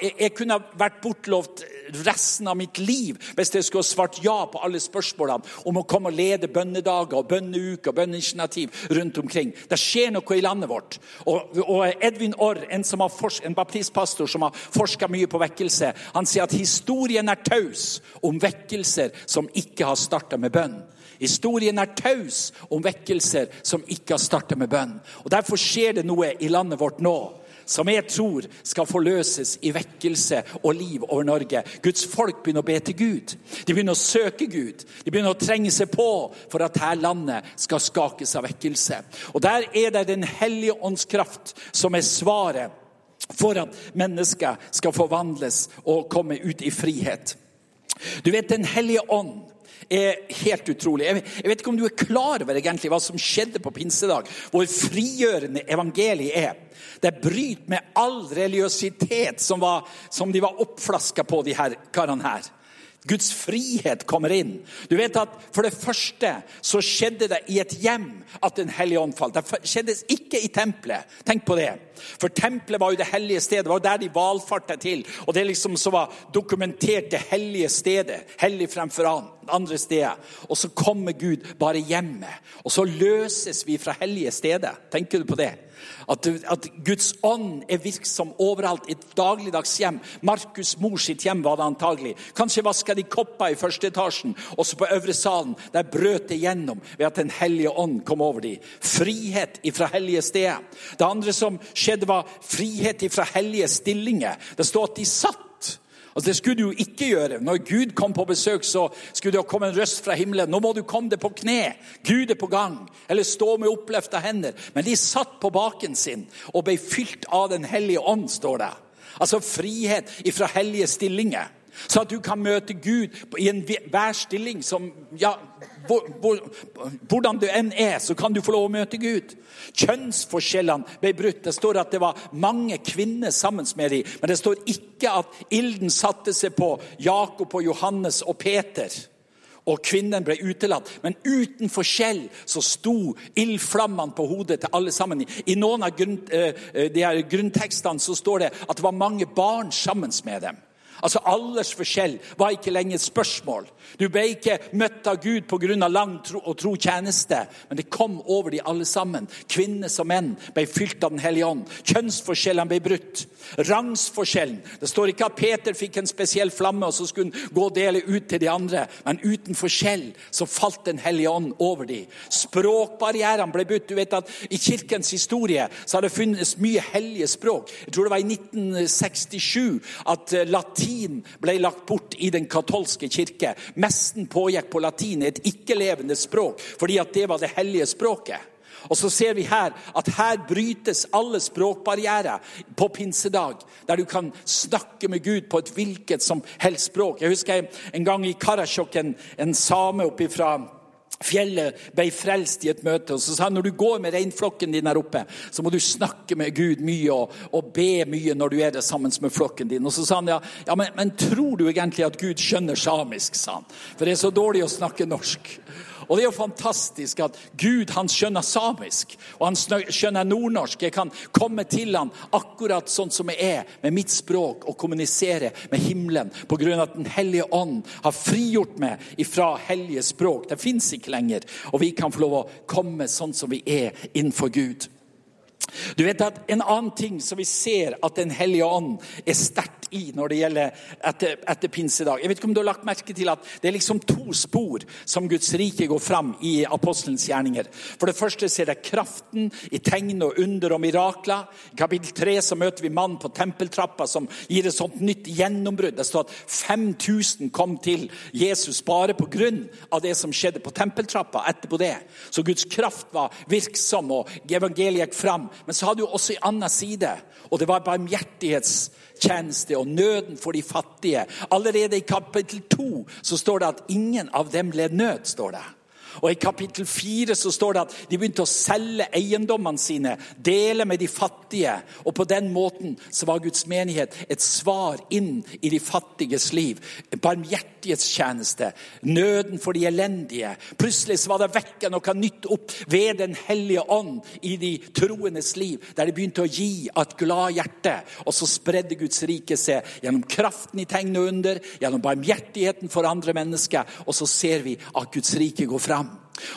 Jeg, jeg kunne vært bortlovt resten av mitt liv hvis jeg skulle svart ja på alle spørsmålene om å komme og lede bønnedager og bønneuker og bønneinitiativ rundt omkring. Det skjer noe i landet vårt. Og, og Edvin Orr, en, en baptistpastor som har forska mye på vekkelse, han sier at historien er taus om vekkelser som ikke har starta med bønn. Historien er taus om vekkelser som ikke har starta med bønn. Og Derfor skjer det noe i landet vårt nå som jeg tror skal forløses i vekkelse og liv over Norge. Guds folk begynner å be til Gud. De begynner å søke Gud. De begynner å trenge seg på for at her landet skal skakes av vekkelse. Og Der er det Den hellige ånds kraft som er svaret for at mennesker skal forvandles og komme ut i frihet. Du vet, Den hellige ånd er helt utrolig. Jeg vet ikke om du er klar over egentlig hva som skjedde på pinsedag, hvor frigjørende evangeliet er. Det bryter med all religiøsitet som, var, som de var oppflaska på, de her karene her. Guds frihet kommer inn. Du vet at For det første så skjedde det i et hjem at Den hellige ånd falt. Det skjedde ikke i tempelet. Tenk på det. For tempelet var jo det hellige stedet. Det var der de valfarta til. Og det liksom så var dokumentert det hellige stedet. Hellig fremfor andre steder. Og så kommer Gud bare hjemme. Og så løses vi fra hellige steder. Tenker du på det? At, at, Guds ånd er virksom overalt i et dagligdags hjem. Markus' mor sitt hjem var det antagelig. Kanskje vaska de kopper i første etasjen, også på øvre salen. Der brøt det gjennom ved at Den hellige ånd kom over dem. Frihet ifra hellige steder. Det andre som skjedde, var frihet ifra hellige stillinger. Det står at de satt Altså, det skulle du jo ikke gjøre. Når Gud kom på besøk, så skulle det komme en røst fra himmelen. Nå må du komme deg på kne. Gud er på gang. Eller stå med oppløfta hender. Men de satt på baken sin og ble fylt av Den hellige ånd, står det. Altså frihet ifra hellige stillinger. Så at du kan møte Gud i enhver stilling som ja, hvor, hvor, Hvordan du enn er, så kan du få lov å møte Gud. Kjønnsforskjellene ble brutt. Det står at det var mange kvinner sammen med dem. Men det står ikke at ilden satte seg på Jakob og Johannes og Peter. Og kvinnen ble utelatt. Men uten forskjell så sto ildflammene på hodet til alle sammen. I noen av grunn, her grunntekstene så står det at det var mange barn sammen med dem. Altså Aldersforskjell var ikke lenger et spørsmål. Du ble ikke møtt av Gud pga. lang tro og tro tjeneste, men det kom over de alle sammen. Kvinner som menn ble fylt av Den hellige ånd. Kjønnsforskjellene ble brutt. Rangsforskjellen. Det står ikke at Peter fikk en spesiell flamme og så skulle han gå og dele ut til de andre, men uten forskjell så falt Den hellige ånd over dem. Språkbarrierene ble brutt. Du vet at I kirkens historie så har det funnes mye hellige språk. Jeg tror det var i 1967 at latin latin ble lagt bort i den katolske kirke. Mesten pågikk på latin, et ikke-levende språk, fordi at det var det hellige språket. Og så ser vi her at her brytes alle språkbarrierer på pinsedag, der du kan snakke med Gud på et hvilket som helst språk. Jeg husker en gang i Karasjok, en, en same oppe fra fjellet ble frelst i et møte. og så sa han, Når du går med reinflokken din her oppe, så må du snakke med Gud mye og, og be mye når du er der sammen med flokken din. Og så sa han ja, ja men, men tror du egentlig at Gud skjønner samisk? sa han. For det er så dårlig å snakke norsk. Og det er jo fantastisk at Gud han skjønner samisk, og han skjønner nordnorsk. Jeg kan komme til ham akkurat sånn som jeg er, med mitt språk, og kommunisere med himmelen på grunn av at Den hellige ånd har frigjort meg ifra hellige språk. Det fins ikke lenger. Og vi kan få lov å komme sånn som vi er innenfor Gud. Du vet at En annen ting som vi ser at Den hellige ånd er sterkt i når det gjelder etter, etter pinsedag. Jeg vet ikke om du har lagt merke til at Det er liksom to spor som Guds rike går fram i apostelens gjerninger. For det første ser det kraften i tegn og under og mirakler. I kapittel 3 så møter vi mannen på tempeltrappa som gir et sånt nytt gjennombrudd. Det står at 5000 kom til Jesus bare pga. det som skjedde på tempeltrappa etterpå det. Så Guds kraft var virksom, og evangeliet gikk fram. Men så hadde du også en annen side, og det var barmhjertighetstjeneste og nøden for de fattige. Allerede i kapittel 2 så står det at ingen av dem led nød. står det. Og I kapittel 4 så står det at de begynte å selge eiendommene sine, dele med de fattige. Og På den måten så var Guds menighet et svar inn i de fattiges liv. Barmhjertighetstjeneste, nøden for de elendige. Plutselig så var det vekka noe nytt opp ved Den hellige ånd i de troendes liv, der de begynte å gi av et glad hjerte. Og så spredde Guds rike seg gjennom kraften i tegn og under, gjennom barmhjertigheten for andre mennesker. Og så ser vi at Guds rike går fram.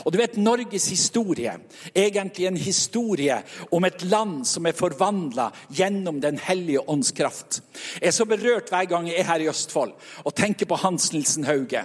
Og du vet, Norges historie er egentlig en historie om et land som er forvandla gjennom Den hellige ånds kraft. Jeg er så berørt hver gang jeg er her i Østfold og tenker på Hans Nilsen Hauge.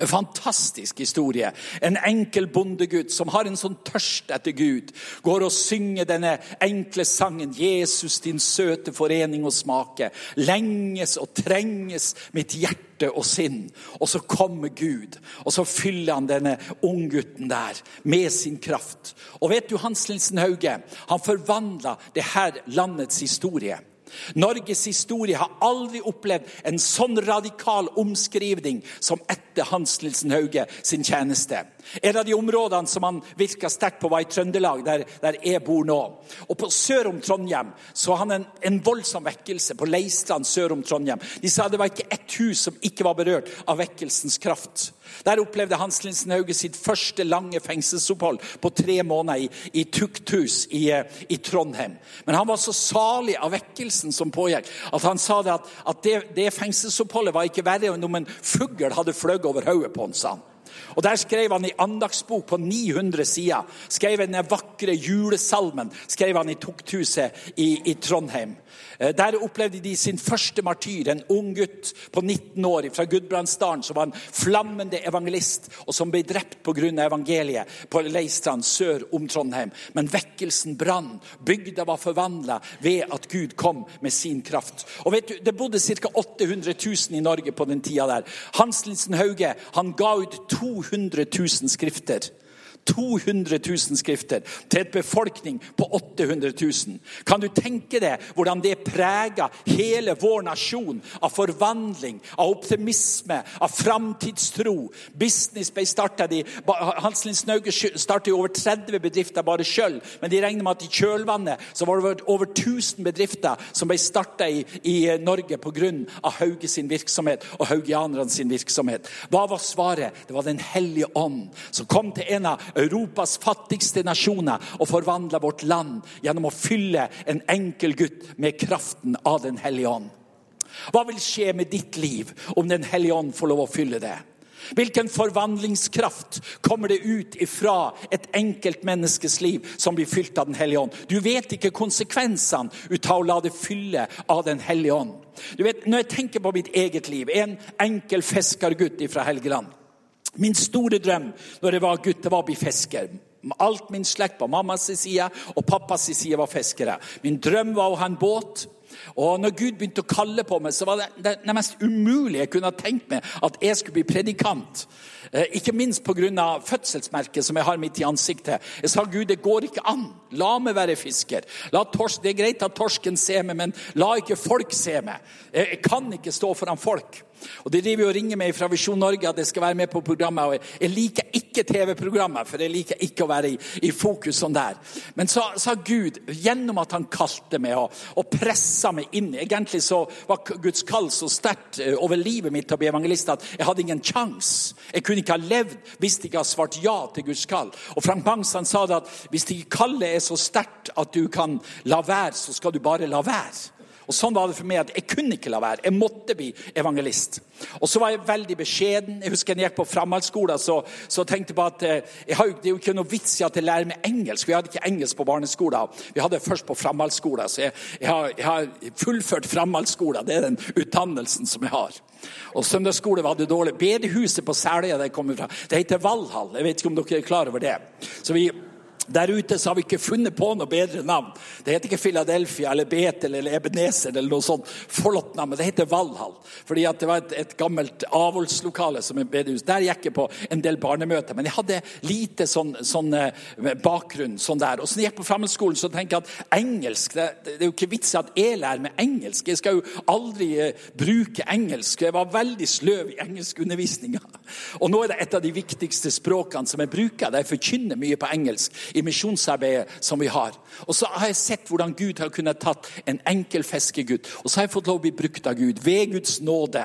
En fantastisk historie. En enkel bondegutt som har en sånn tørst etter Gud. Går og synger denne enkle sangen 'Jesus, din søte forening og smake'. Lenges og trenges mitt hjerte og sinn. Og så kommer Gud, og så fyller han denne unggutten der med sin kraft. Og vet du, Hans Linsen Hauge, han forvandla det her landets historie. Norges historie har aldri opplevd en sånn radikal omskrivning som etter Hans Nilsen Hauge sin tjeneste. En av de områdene som han virka sterkt på, var i Trøndelag, der, der, jeg bor nå. Og på Sør om Trondheim så han en, en voldsom vekkelse. På Leistrand sør om Trondheim. De sa det var ikke ett hus som ikke var berørt av vekkelsens kraft. Der opplevde Hans Linsen Hauge sitt første lange fengselsopphold på tre måneder i, i tukthus i, i, Trondheim. Men han var så salig av vekkelsen som pågikk, at han sa det at, at det, det fengselsoppholdet var ikke verre enn om en fugl hadde fløyet over hodet på ham. Og Der skrev han i andagsbok på 900 sider skrev den vakre julesalmen skrev han i tukthuset i, i Trondheim. Eh, der opplevde de sin første martyr, en ung gutt på 19 år fra Gudbrandsdalen som var en flammende evangelist, og som ble drept pga. evangeliet på Leistrand sør om Trondheim. Men vekkelsen brann. Bygda var forvandla ved at Gud kom med sin kraft. Og vet du, Det bodde ca. 800 000 i Norge på den tida der. Hans Linsen Hauge han ga ut 200 000 skrifter. 200 000 skrifter til et befolkning på 800 000. Kan du tenke deg hvordan det preger hele vår nasjon av forvandling, av optimisme, av framtidstro? Business ble starta Hans Linn Snauge startet over 30 bedrifter bare sjøl, men de regner med at i kjølvannet så var det over 1000 bedrifter som ble starta i, i Norge pga. Hauge sin virksomhet og haugianerne sin virksomhet. Hva var svaret? Det var Den hellige ånd som kom til en av Europas fattigste nasjoner og forvandle vårt land gjennom å fylle en enkel gutt med kraften av Den hellige ånd. Hva vil skje med ditt liv om Den hellige ånd får lov å fylle det? Hvilken forvandlingskraft kommer det ut ifra et enkelt menneskes liv som blir fylt av Den hellige ånd? Du vet ikke konsekvensene ut av å la det fylle av Den hellige ånd. Du vet, Når jeg tenker på mitt eget liv, en enkel fiskergutt fra Helgeland Min store drøm når jeg var gutt, det var å bli fisker. Alt min slekt på mammas side og pappas side var fiskere. Min drøm var å ha en båt. Og når Gud begynte å kalle på meg, så var det det, mest umulige jeg kunne ha tenkt meg, at jeg skulle bli predikant. Eh, ikke minst pga. fødselsmerket som jeg har midt i ansiktet. Jeg sa Gud, det går ikke an. La meg være fisker. Torsk, det er greit at torsken ser meg, men la ikke folk se meg. Jeg kan ikke stå foran folk. Og De driver og ringer meg fra Visjon Norge at jeg skal være med på programmet. og Jeg liker ikke TV-programmet, for jeg liker ikke å være i, i fokus sånn der. Men så sa Gud, gjennom at han kalte meg og, og pressa meg inn Egentlig så var Guds kall så sterkt eh, over livet mitt til å bli evangelist at jeg hadde ingen kjangs. Jeg kunne ikke ha levd hvis jeg ikke hadde svart ja til Guds kall. Og Frank Bangs sa det at hvis ikke kallet er så sterkt at du kan la være, så skal du bare la være. Og Sånn var det for meg at jeg kunne ikke la være. Jeg måtte bli evangelist. Og så var jeg veldig beskjeden. Jeg husker jeg gikk på framhaldsskolen, så, så tenkte jeg på at eh, har, det er jo ikke noe vits i at jeg lærer meg engelsk. Vi hadde ikke engelsk på barneskolen. Vi hadde det først på framhaldsskolen. Så jeg, jeg, har, jeg har fullført framhaldsskolen. Det er den utdannelsen som jeg har. Og søndagsskole var det dårlig. Bedehuset på Seløya det heter Valhall. Jeg vet ikke om dere er klar over det. Så vi der ute så har vi ikke funnet på noe bedre navn. Det heter ikke Philadelphia eller Betel eller Ebenezer eller noe sånt flott navn, men det heter Valhall. Fordi at det var et, et gammelt avholdslokale som er bedehus. Der gikk jeg på en del barnemøter, men jeg hadde lite sånn, sånn eh, bakgrunn sånn der. Og så når jeg gikk på fremmedskolen, så tenker jeg at engelsk det, det, er jo ikke vits at jeg lærer meg engelsk. Jeg skal jo aldri uh, bruke engelsk. Jeg var veldig sløv i engelskundervisninga. Og nå er det et av de viktigste språkene som jeg bruker. Jeg forkynner mye på engelsk i misjonsarbeidet som vi har. Og så har jeg sett hvordan Gud har kunnet tatt en enkel fiskegutt, og så har jeg fått lov å bli brukt av Gud ved Guds nåde.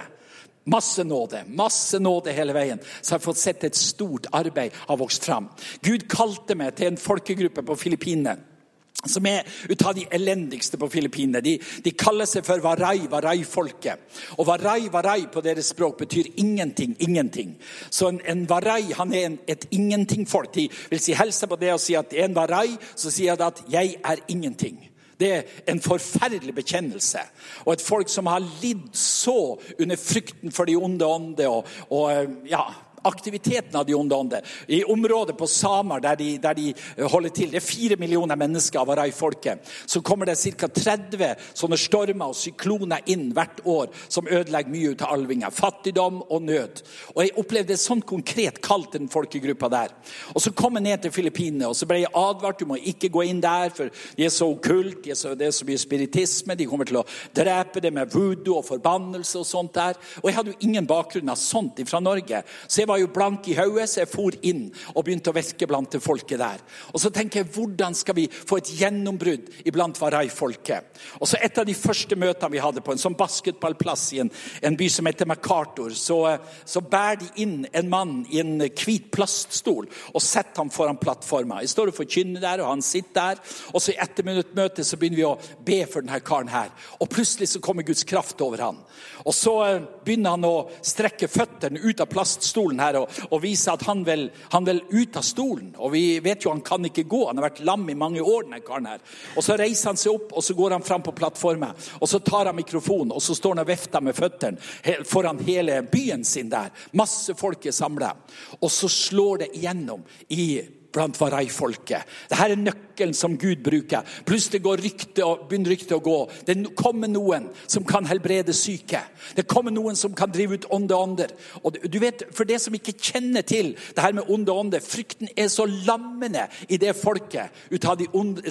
Masse nåde, masse nåde hele veien. Så jeg har fått sett et stort arbeid har vokst fram. Gud kalte meg til en folkegruppe på Filippinene som er ut av de elendigste på Filippinene. De, de, kaller seg for Warai, Warai-folket. Og Warai, Warai på deres språk betyr ingenting, ingenting. Så en, en Warai han er en, et ingenting-folk. De vil si helse på det og si at det er en Warai, så sier de at 'jeg er ingenting'. Det er en forferdelig bekjennelse. Og et folk som har lidd så under frykten for de onde ånder og, og ja, aktiviteten av de onde. I området på Samar, der de, der de, holder til, det er fire millioner mennesker av Arai-folket, så kommer det ca. 30 sånne stormer og sykloner inn hvert år som ødelegger mye ut av alvinga. Fattigdom og nød. Og Jeg opplevde et sånt konkret kall til den folkegruppa der. Og Så kom jeg ned til Filippinene og så ble jeg advart du må ikke gå inn der, for de er så okkult, de det er så mye spiritisme, de kommer til å drepe det med voodoo og forbannelse og sånt der. Og jeg hadde jo ingen bakgrunn av sånt fra Norge. så jeg var jo blank i hodet, så jeg for inn og begynte å virke blant det folket der. Og så tenker jeg, Hvordan skal vi få et gjennombrudd iblant Warai-folket? Og så Et av de første møtene vi hadde på en sånn basketballplass i en, en by som heter MacArthur, så, så bærer de inn en mann i en hvit plaststol og setter ham foran plattforma. Jeg står og forkynner der, og han sitter der. Og så I etterminuttmøtet så begynner vi å be for denne karen her. Og plutselig så kommer Guds kraft over han. Og så begynner han å strekke føttene ut av plaststolen her og, og vise at han vil, han vil ut av stolen. Og vi vet jo han kan ikke gå. Han har vært lam i mange år. denne karen her. Og Så reiser han seg opp og så går han fram på plattformen. Og så tar han mikrofonen og så står han og vifter med føttene foran hele byen sin der. Masse folk er samla. Og så slår det igjennom i blant Varai-folket. Dette er nøkkelen som Gud bruker. Plutselig går rykte begynner ryktet å gå. Det kommer noen som kan helbrede syke. Det kommer noen som kan drive ut onde ånder. Og du vet, For det som ikke kjenner til det her med onde ånder, frykten er så lammende i det folket ut av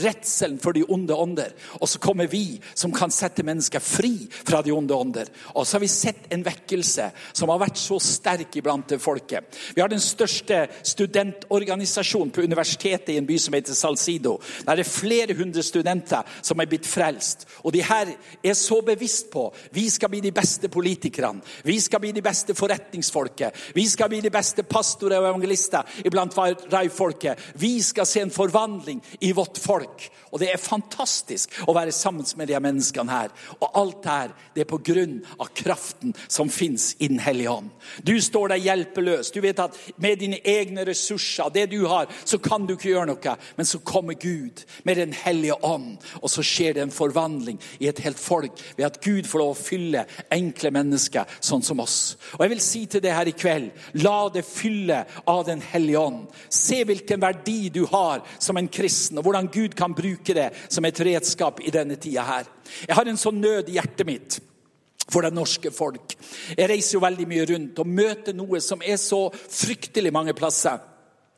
redselen for de onde ånder. Og så kommer vi som kan sette mennesker fri fra de onde ånder. Og så har vi sett en vekkelse som har vært så sterk iblant det folket. Vi har den største studentorganisasjonen på universitetet i en by som heter Salcido. Der er flere hundre studenter som er blitt frelst. Og de her er så bevisst på vi skal bli de beste politikerne. Vi skal bli de beste forretningsfolket. Vi skal bli de beste pastorer og evangelister iblant rai-folket. Vi skal se en forvandling i vårt folk. Og det er fantastisk å være sammen med de menneskene her. Og alt her, det er på grunn av kraften som fins i Den hellige ånd. Du står der hjelpeløs. Du vet at med dine egne ressurser, det du har, så kan du ikke gjøre noe. Men så kommer Gud med Den hellige ånd, og så skjer det en forvandling i et helt folk ved at Gud får lov å fylle enkle mennesker sånn som oss. Og jeg vil si til deg her i kveld, la det fylle av Den hellige ånd. Se hvilken verdi du har som en kristen, og hvordan Gud kan bruke det som et redskap i denne tida her. Jeg har en sånn nød i hjertet mitt for det norske folk. Jeg reiser jo veldig mye rundt og møter noe som er så fryktelig mange plasser.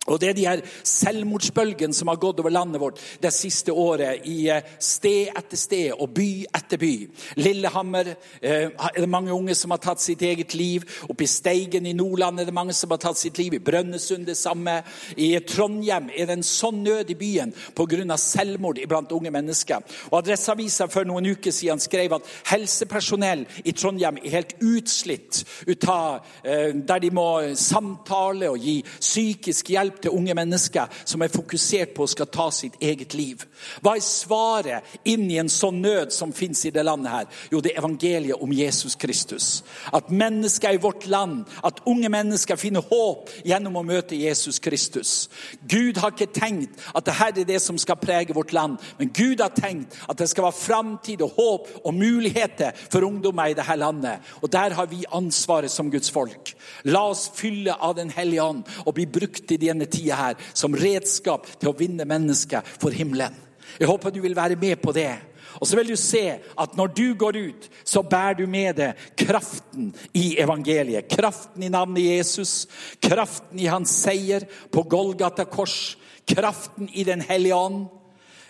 Og Det er de her selvmordsbølgene som har gått over landet vårt det siste året. I eh, sted etter sted og by etter by. Lillehammer eh, er det mange unge som har tatt sitt eget liv. Oppe i Steigen i Nordland er det mange som har tatt sitt liv. I Brønnøysund det samme. I Trondheim er det en sånn nød i byen pga. selvmord blant unge mennesker. Og Adresseavisa for noen uker siden skrev at helsepersonell i Trondheim er helt utslitt ut av, eh, der de må samtale og gi psykisk hjelp hjelp til unge mennesker som er fokusert på å skal ta sitt eget liv? Hva er svaret inn i en sånn nød som fins i det landet her? Jo, det er evangeliet om Jesus Kristus. At mennesker i vårt land, at unge mennesker finner håp gjennom å møte Jesus Kristus. Gud har ikke tenkt at dette er det som skal prege vårt land, men Gud har tenkt at det skal være framtid og håp og muligheter for ungdommer i dette landet. Og der har vi ansvaret som Guds folk. La oss fylle av Den hellige ånd og bli brukt i denne tida her som redskap til å vinne mennesker for himmelen. Jeg håper du vil være med på det. Og så vil du se at når du går ut, så bærer du med deg kraften i evangeliet. Kraften i navnet Jesus, kraften i hans seier på Golgata kors, kraften i Den hellige ånd.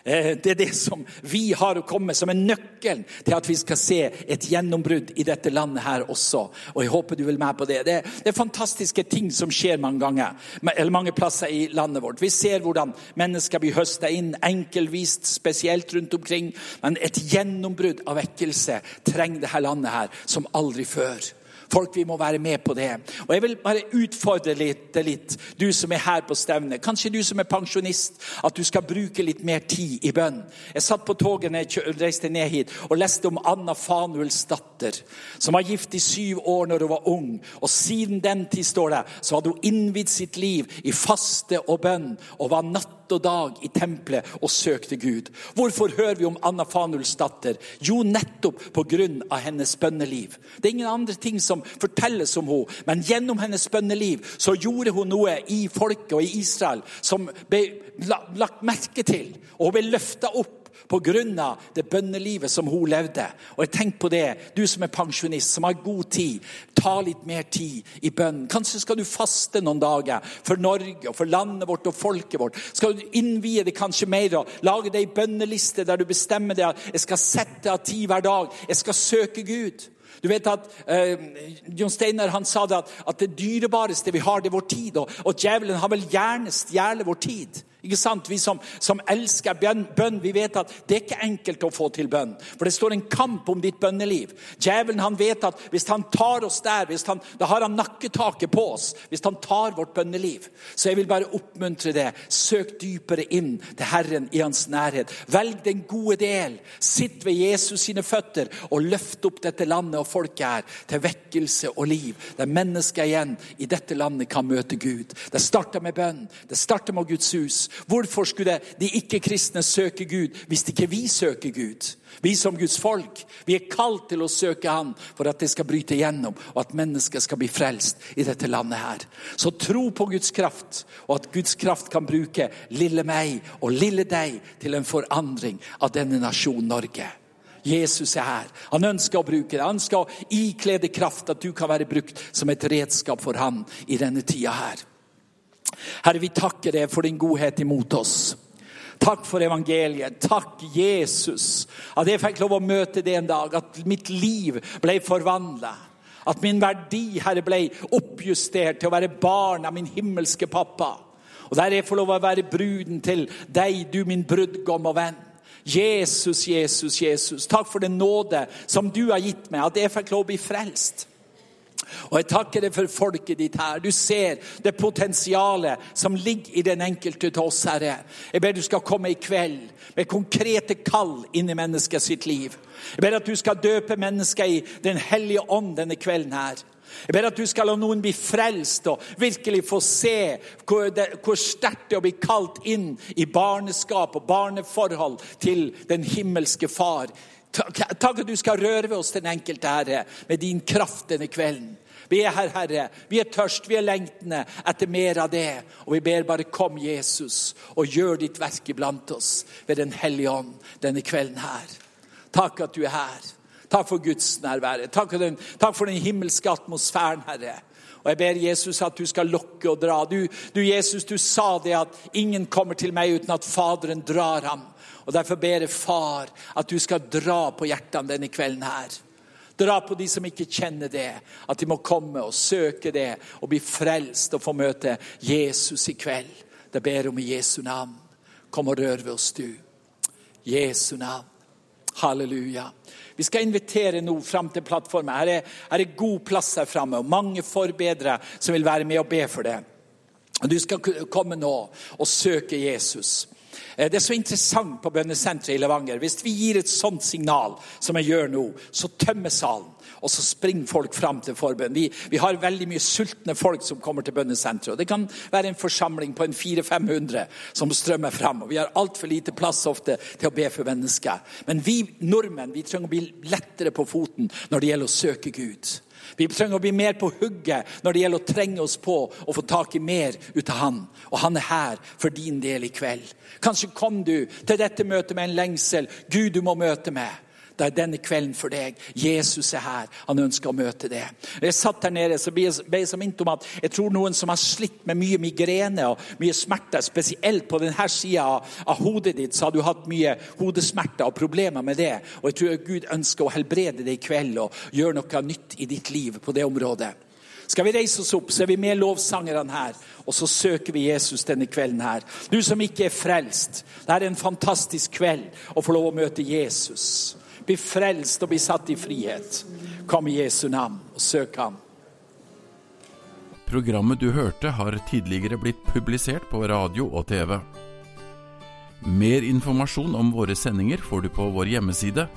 Eh, det er det som vi har å komme som er nøkkelen til at vi skal se et gjennombrudd i dette landet her også. Og jeg håper du vil med på det. Det det er fantastiske ting som skjer mange ganger, eller mange plasser i landet vårt. Vi ser hvordan mennesker blir høsta inn enkelvist, spesielt rundt omkring. Men et gjennombrudd av vekkelse trenger dette landet her som aldri før. Folk, vi må være med på det. Og Jeg vil bare utfordre litt, litt, du som er her på stevnet. Kanskje du som er pensjonist, at du skal bruke litt mer tid i bønn. Jeg satt på toget når jeg reiste ned hit og leste om Anna Fanuels datter, som var gift i syv år når hun var ung. Og siden den tid, står det, så hadde hun innvidd sitt liv i faste og bønn og var natt og dag i tempelet og søkte Gud. Hvorfor hører vi om Anna Fanuls datter? Jo, nettopp pga. hennes bønneliv. Det er ingen andre ting som fortelles om henne, men gjennom hennes bønneliv så gjorde hun noe i folket og i Israel som ble lagt merke til og ble løfta opp pga. det bønnelivet som hun levde. Og jeg tenk på det, du som er pensjonist, som har god tid. Ta litt mer tid i bønn. Kanskje skal du faste noen dager for Norge og for landet vårt og folket vårt. Skal du innvie det kanskje mer og lage deg bønneliste der du bestemmer deg at jeg skal sette av tid hver dag. Jeg skal søke Gud. Du vet at eh, John Steiner han sa det at, at det dyrebareste vi har, det er vår tid. Og, og djevelen har vel gjerne stjålet vår tid. Ikke sant? Vi som, som elsker bønn, bønn, vi vet at det er ikke enkelt å få til bønn. For det står en kamp om ditt bønneliv. Djevelen han vet at hvis han tar oss der, han, da har han nakketaket på oss. Hvis han tar vårt bønneliv. Så jeg vil bare oppmuntre det. Søk dypere inn til Herren i hans nærhet. Velg den gode del. Sitt ved Jesus sine føtter og løft opp dette landet og folket her til vekkelse og liv. Der mennesker igjen i dette landet kan møte Gud. Det starter med bønn. Det starter med Guds hus. Hvorfor skulle de ikke-kristne søke Gud hvis ikke vi søker Gud? Vi som Guds folk vi er kalt til å søke Han for at det skal bryte gjennom, og at mennesker skal bli frelst i dette landet her. Så tro på Guds kraft, og at Guds kraft kan bruke lille meg og lille deg til en forandring av denne nasjonen Norge. Jesus er her. Han ønsker å bruke det. Han å ikle det kraft, at du kan være brukt som et redskap for han i denne tida her. Herre, vi takker deg for din godhet imot oss. Takk for evangeliet. Takk, Jesus, at jeg fikk lov å møte det en dag. At mitt liv ble forvandla. At min verdi, Herre, ble oppjustert til å være barn av min himmelske pappa. Og der jeg får lov å være bruden til deg, du min brudgom og venn. Jesus, Jesus, Jesus. Takk for den nåde som du har gitt meg, at jeg fikk lov å bli frelst. Og jeg takker deg for folket ditt her. Du ser det potensialet som ligger i den enkelte til oss, Herre. Jeg ber du skal komme i kveld med konkrete kall inn i mennesket sitt liv. Jeg ber at du skal døpe mennesker i Den hellige ånd denne kvelden her. Jeg ber at du skal la noen bli frelst og virkelig få se hvor, hvor sterkt det er å bli kalt inn i barneskap og barneforhold til den himmelske Far. Takk at du skal røre ved oss den enkelte, Herre, med din kraft denne kvelden. Vi er her, Herre. Vi er tørst, vi er lengtende etter mer av det. Og vi ber bare kom, Jesus, og gjør ditt verk iblant oss ved Den hellige ånd denne kvelden her. Takk at du er her. Takk for Guds nærvære. Takk, takk for den himmelske atmosfæren, Herre. Og Jeg ber Jesus at du skal lokke og dra. Du, du, Jesus, du sa det at ingen kommer til meg uten at Faderen drar ham. Og Derfor ber jeg Far at du skal dra på hjertene denne kvelden her. Dra på de som ikke kjenner det, at de må komme og søke det og bli frelst og få møte Jesus i kveld. Det ber om i Jesu navn. Kom og rør ved oss, du. Jesu navn. Halleluja. Vi skal invitere nå fram til plattformen. Her er, her er god plass her framme, og mange forbedrere som vil være med og be for det. Du skal komme nå og søke Jesus. Eh, det er så interessant på bønnesenteret i Levanger. Hvis vi gir et sånt signal som jeg gjør nå, så tømmer salen. Og så springer folk fram til forbønn. Vi, vi, har veldig mye sultne folk som kommer til bønnesenteret. Det kan være en forsamling på en 400-500 som strømmer fram. Og vi har altfor lite plass ofte til å be for mennesker. Men vi nordmenn vi trenger å bli lettere på foten når det gjelder å søke Gud. Vi trenger å bli mer på hugget når det gjelder å trenge oss på og få tak i mer ut av Han. Og han er her for din del i kveld. Kanskje kom du til dette møtet med en lengsel Gud du må møte med. Det er denne kvelden for deg. Jesus er her. Han ønsker å møte det. Jeg satt her nede så ble jeg så minnet om at jeg tror noen som har slitt med mye migrene og mye smerter, spesielt på denne sida av hodet ditt, så har du hatt mye hodesmerter og problemer med det. Og jeg tror Gud ønsker å helbrede det i kveld og gjøre noe nytt i ditt liv på det området. Skal vi reise oss opp, så er vi med lovsangerne her. Og så søker vi Jesus denne kvelden her. Du som ikke er frelst. Det er en fantastisk kveld å få lov å møte Jesus bli frelst og bli satt i frihet. Kom i Jesu navn og søk ham. Programmet du hørte har tidligere blitt publisert på radio og TV. Mer informasjon om våre sendinger får du på vår hjemmeside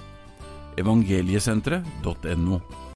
evangeliesenteret.no.